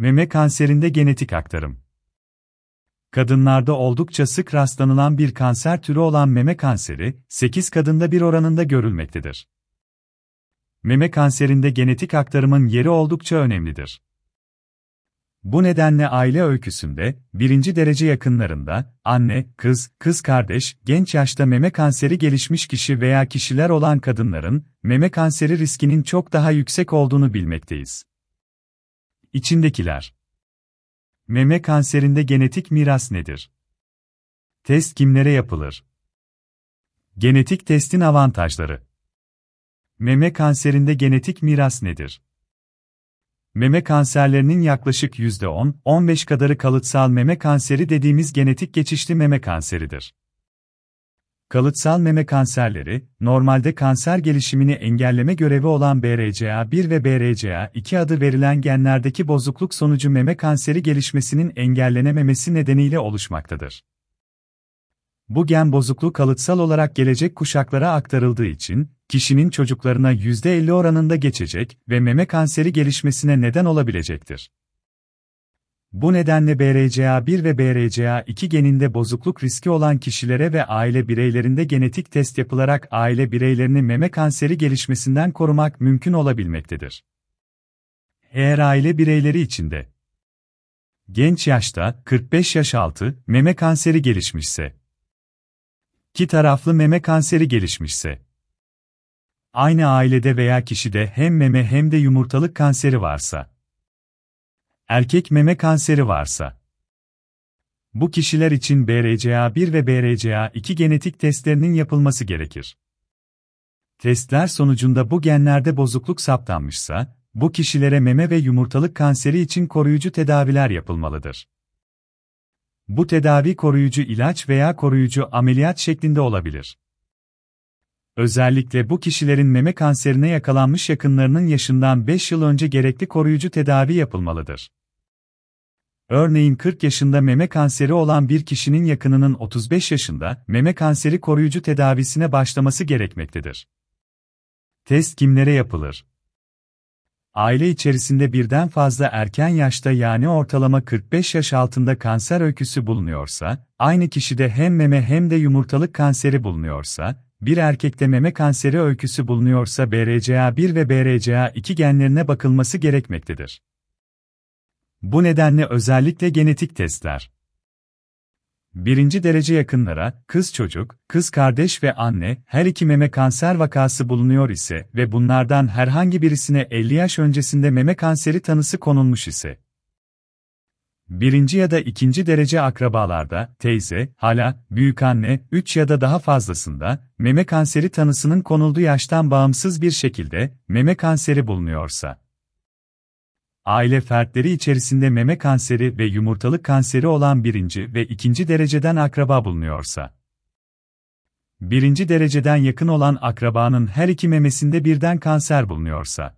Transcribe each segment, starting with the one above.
Meme kanserinde genetik aktarım. Kadınlarda oldukça sık rastlanılan bir kanser türü olan meme kanseri, 8 kadında bir oranında görülmektedir. Meme kanserinde genetik aktarımın yeri oldukça önemlidir. Bu nedenle aile öyküsünde, birinci derece yakınlarında, anne, kız, kız kardeş, genç yaşta meme kanseri gelişmiş kişi veya kişiler olan kadınların, meme kanseri riskinin çok daha yüksek olduğunu bilmekteyiz. İçindekiler Meme kanserinde genetik miras nedir? Test kimlere yapılır? Genetik testin avantajları Meme kanserinde genetik miras nedir? Meme kanserlerinin yaklaşık %10-15 kadarı kalıtsal meme kanseri dediğimiz genetik geçişli meme kanseridir. Kalıtsal meme kanserleri, normalde kanser gelişimini engelleme görevi olan BRCA1 ve BRCA2 adı verilen genlerdeki bozukluk sonucu meme kanseri gelişmesinin engellenememesi nedeniyle oluşmaktadır. Bu gen bozukluğu kalıtsal olarak gelecek kuşaklara aktarıldığı için, kişinin çocuklarına %50 oranında geçecek ve meme kanseri gelişmesine neden olabilecektir. Bu nedenle BRCA1 ve BRCA2 geninde bozukluk riski olan kişilere ve aile bireylerinde genetik test yapılarak aile bireylerini meme kanseri gelişmesinden korumak mümkün olabilmektedir. Eğer aile bireyleri içinde genç yaşta 45 yaş altı meme kanseri gelişmişse, iki taraflı meme kanseri gelişmişse, aynı ailede veya kişide hem meme hem de yumurtalık kanseri varsa, erkek meme kanseri varsa, bu kişiler için BRCA1 ve BRCA2 genetik testlerinin yapılması gerekir. Testler sonucunda bu genlerde bozukluk saptanmışsa, bu kişilere meme ve yumurtalık kanseri için koruyucu tedaviler yapılmalıdır. Bu tedavi koruyucu ilaç veya koruyucu ameliyat şeklinde olabilir. Özellikle bu kişilerin meme kanserine yakalanmış yakınlarının yaşından 5 yıl önce gerekli koruyucu tedavi yapılmalıdır. Örneğin 40 yaşında meme kanseri olan bir kişinin yakınının 35 yaşında meme kanseri koruyucu tedavisine başlaması gerekmektedir. Test kimlere yapılır? Aile içerisinde birden fazla erken yaşta yani ortalama 45 yaş altında kanser öyküsü bulunuyorsa, aynı kişide hem meme hem de yumurtalık kanseri bulunuyorsa, bir erkekte meme kanseri öyküsü bulunuyorsa BRCA1 ve BRCA2 genlerine bakılması gerekmektedir. Bu nedenle özellikle genetik testler. Birinci derece yakınlara, kız çocuk, kız kardeş ve anne, her iki meme kanser vakası bulunuyor ise ve bunlardan herhangi birisine 50 yaş öncesinde meme kanseri tanısı konulmuş ise, birinci ya da ikinci derece akrabalarda, teyze, hala, büyükanne, 3 ya da daha fazlasında, meme kanseri tanısının konulduğu yaştan bağımsız bir şekilde, meme kanseri bulunuyorsa, aile fertleri içerisinde meme kanseri ve yumurtalık kanseri olan birinci ve ikinci dereceden akraba bulunuyorsa, birinci dereceden yakın olan akrabanın her iki memesinde birden kanser bulunuyorsa,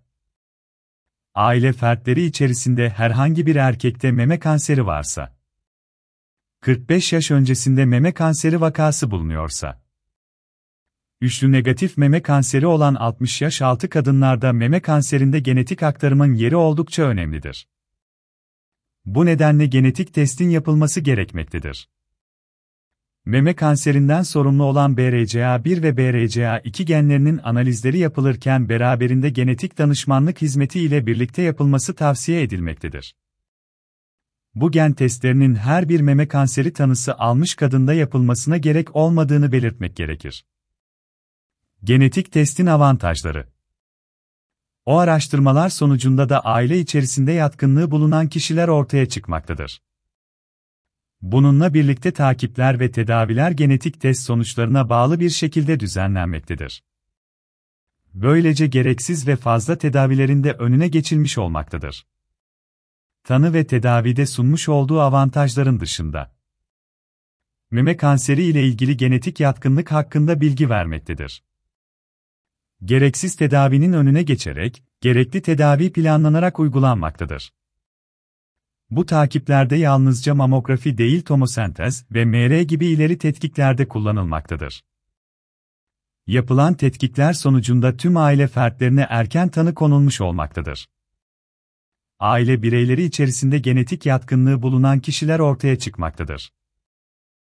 aile fertleri içerisinde herhangi bir erkekte meme kanseri varsa, 45 yaş öncesinde meme kanseri vakası bulunuyorsa, Üçlü negatif meme kanseri olan 60 yaş altı kadınlarda meme kanserinde genetik aktarımın yeri oldukça önemlidir. Bu nedenle genetik testin yapılması gerekmektedir. Meme kanserinden sorumlu olan BRCA1 ve BRCA2 genlerinin analizleri yapılırken beraberinde genetik danışmanlık hizmeti ile birlikte yapılması tavsiye edilmektedir. Bu gen testlerinin her bir meme kanseri tanısı almış kadında yapılmasına gerek olmadığını belirtmek gerekir. Genetik testin avantajları O araştırmalar sonucunda da aile içerisinde yatkınlığı bulunan kişiler ortaya çıkmaktadır. Bununla birlikte takipler ve tedaviler genetik test sonuçlarına bağlı bir şekilde düzenlenmektedir. Böylece gereksiz ve fazla tedavilerinde önüne geçilmiş olmaktadır. Tanı ve tedavide sunmuş olduğu avantajların dışında meme kanseri ile ilgili genetik yatkınlık hakkında bilgi vermektedir gereksiz tedavinin önüne geçerek, gerekli tedavi planlanarak uygulanmaktadır. Bu takiplerde yalnızca mamografi değil tomosentez ve MR gibi ileri tetkiklerde kullanılmaktadır. Yapılan tetkikler sonucunda tüm aile fertlerine erken tanı konulmuş olmaktadır. aile bireyleri içerisinde genetik yatkınlığı bulunan kişiler ortaya çıkmaktadır.